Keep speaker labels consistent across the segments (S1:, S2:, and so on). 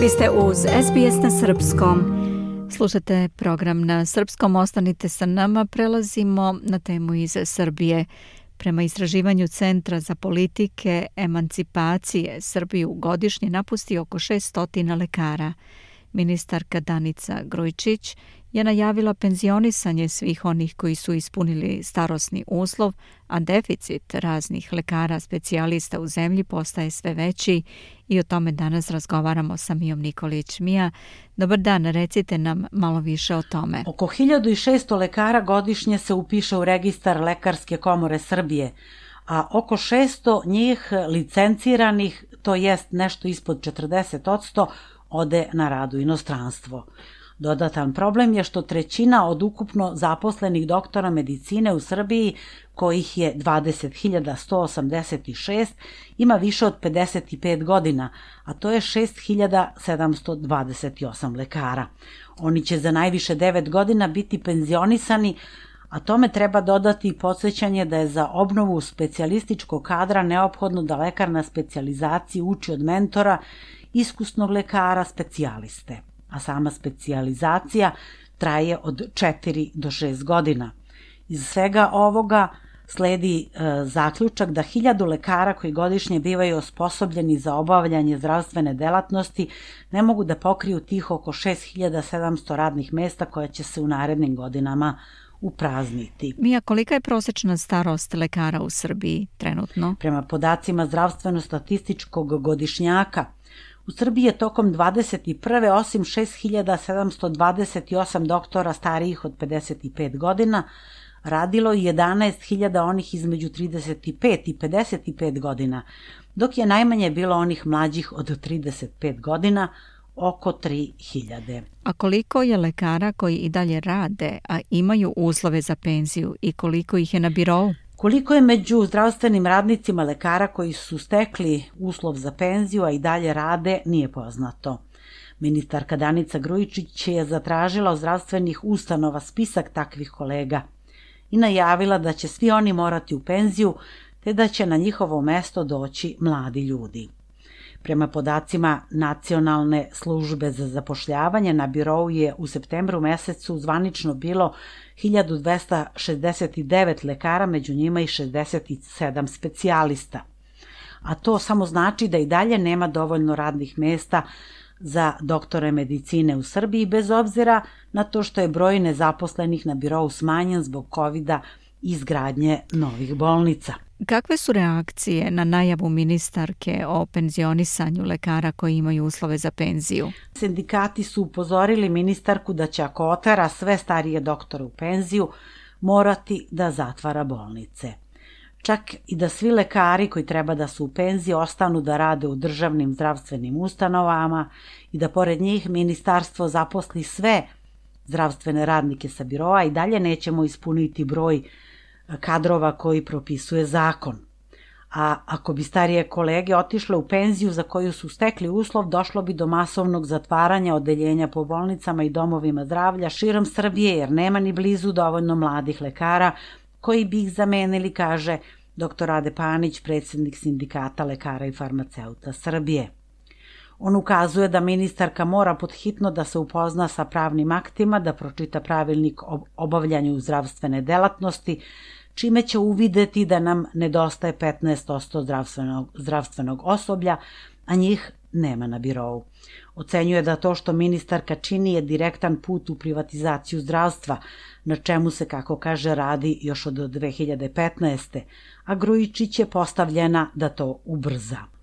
S1: Vi ste uz SBS na Srpskom. Slušate program na Srpskom, ostanite sa nama, prelazimo na temu iz Srbije. Prema istraživanju Centra za politike emancipacije Srbiju godišnje napusti oko 600 lekara. Ministarka Danica Grojčić je najavila penzionisanje svih onih koji su ispunili starosni uslov, a deficit raznih lekara specijalista u zemlji postaje sve veći i o tome danas razgovaramo sa Mijom Nikolić. Mija, dobar dan, recite nam malo više o tome.
S2: Oko 1600 lekara godišnje se upiše u registar Lekarske komore Srbije, a oko 600 njih licenciranih, to jest nešto ispod 40%, ode na radu inostranstvo. Dodatan problem je što trećina od ukupno zaposlenih doktora medicine u Srbiji, kojih je 20.186, ima više od 55 godina, a to je 6.728 lekara. Oni će za najviše 9 godina biti penzionisani, a tome treba dodati i podsjećanje da je za obnovu specijalističkog kadra neophodno da lekar na specijalizaciji uči od mentora iskusnog lekara specijaliste a sama specijalizacija traje od 4 do 6 godina. Iz svega ovoga sledi e, zaključak da hiljadu lekara koji godišnje bivaju osposobljeni za obavljanje zdravstvene delatnosti ne mogu da pokriju tih oko 6700 radnih mesta koja će se u narednim godinama uprazniti.
S1: Mija, kolika je prosečna starost lekara u Srbiji trenutno?
S2: Prema podacima zdravstveno-statističkog godišnjaka, U Srbiji je tokom 21. osim 6728 doktora starijih od 55 godina, radilo 11.000 onih između 35 i 55 godina, dok je najmanje bilo onih mlađih od 35 godina, oko 3000.
S1: A koliko je lekara koji i dalje rade, a imaju uslove za penziju i koliko ih je na birovu?
S2: Koliko je među zdravstvenim radnicima lekara koji su stekli uslov za penziju, a i dalje rade, nije poznato. Ministarka Danica Grujičić je zatražila od zdravstvenih ustanova spisak takvih kolega i najavila da će svi oni morati u penziju, te da će na njihovo mesto doći mladi ljudi. Prema podacima Nacionalne službe za zapošljavanje na birovu je u septembru mesecu zvanično bilo 1269 lekara, među njima i 67 specijalista. A to samo znači da i dalje nema dovoljno radnih mesta za doktore medicine u Srbiji, bez obzira na to što je broj nezaposlenih na birovu smanjen zbog covid i izgradnje novih bolnica.
S1: Kakve su reakcije na najavu ministarke o penzionisanju lekara koji imaju uslove za penziju?
S2: Sindikati su upozorili ministarku da će ako otara sve starije doktore u penziju, morati da zatvara bolnice. Čak i da svi lekari koji treba da su u penziji ostanu da rade u državnim zdravstvenim ustanovama i da pored njih ministarstvo zaposli sve zdravstvene radnike sa biroa i dalje nećemo ispuniti broj kadrova koji propisuje zakon. A ako bi starije kolege otišle u penziju za koju su stekli uslov, došlo bi do masovnog zatvaranja odeljenja po bolnicama i domovima zdravlja širom Srbije, jer nema ni blizu dovoljno mladih lekara koji bi ih zamenili, kaže dr. Ade Panić, predsednik sindikata lekara i farmaceuta Srbije. On ukazuje da ministarka mora podhitno da se upozna sa pravnim aktima, da pročita pravilnik o obavljanju zdravstvene delatnosti, čime će uvideti da nam nedostaje 15% zdravstvenog, zdravstvenog osoblja, a njih nema na birovu. Ocenjuje da to što ministarka čini je direktan put u privatizaciju zdravstva, na čemu se, kako kaže, radi još od 2015. a Grujičić je postavljena da to ubrza.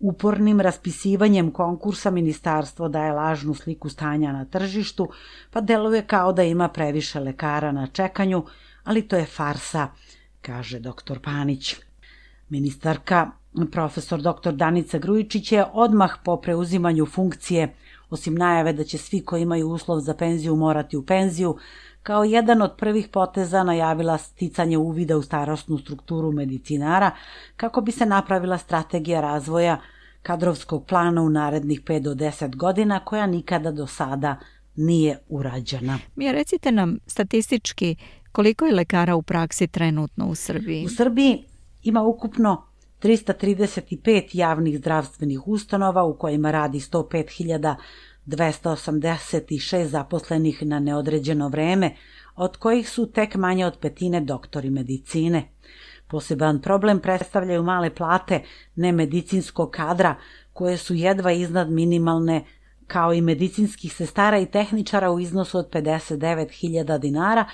S2: Upornim raspisivanjem konkursa ministarstvo daje lažnu sliku stanja na tržištu, pa deluje kao da ima previše lekara na čekanju, ali to je farsa, kaže doktor Panić. Ministarka, profesor dr. Danica Grujičić je odmah po preuzimanju funkcije, osim najave da će svi koji imaju uslov za penziju morati u penziju, kao jedan od prvih poteza najavila sticanje uvida u starostnu strukturu medicinara kako bi se napravila strategija razvoja kadrovskog plana u narednih 5 do 10 godina koja nikada do sada nije urađena.
S1: Mi recite nam statistički Koliko je lekara u praksi trenutno u Srbiji?
S2: U Srbiji ima ukupno 335 javnih zdravstvenih ustanova u kojima radi 105.286 zaposlenih na neodređeno vreme, od kojih su tek manje od petine doktori medicine. Poseban problem predstavljaju male plate nemedicinskog kadra, koje su jedva iznad minimalne kao i medicinskih sestara i tehničara u iznosu od 59.000 dinara,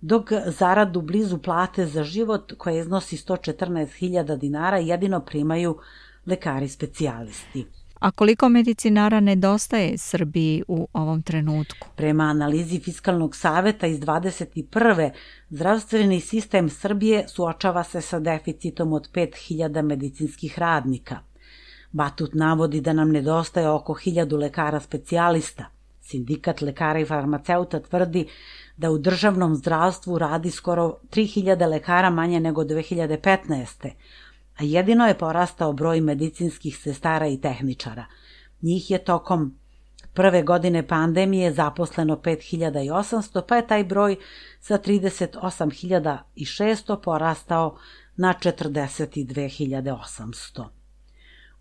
S2: dok zaradu blizu plate za život koja iznosi 114.000 dinara jedino primaju lekari specijalisti.
S1: A koliko medicinara nedostaje Srbiji u ovom trenutku?
S2: Prema analizi Fiskalnog saveta iz 21. zdravstveni sistem Srbije suočava se sa deficitom od 5000 medicinskih radnika. Batut navodi da nam nedostaje oko 1000 lekara specijalista. Sindikat lekara i farmaceuta tvrdi da u državnom zdravstvu radi skoro 3000 lekara manje nego 2015. A jedino je porastao broj medicinskih sestara i tehničara. Njih je tokom prve godine pandemije zaposleno 5800, pa je taj broj sa 38.600 porastao na 42.800.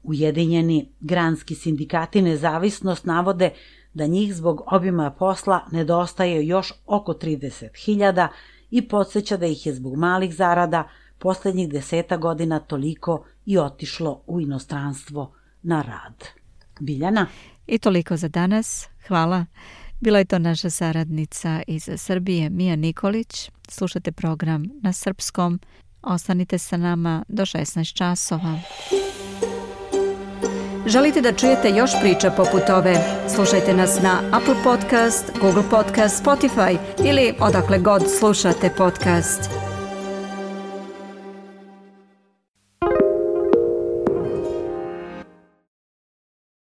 S2: Ujedinjeni granski sindikati nezavisnost navode da njih zbog obima posla nedostaje još oko 30.000 i podsjeća da ih je zbog malih zarada poslednjih deseta godina toliko i otišlo u inostranstvo na rad. Biljana?
S1: I toliko za danas. Hvala. Bila je to naša saradnica iz Srbije, Mija Nikolić. Slušate program na srpskom. Ostanite sa nama do 16 časova. Želite da čujete još priča poput ove? Slušajte nas na Apple Podcast, Google Podcast, Spotify ili odakle god slušate podcast.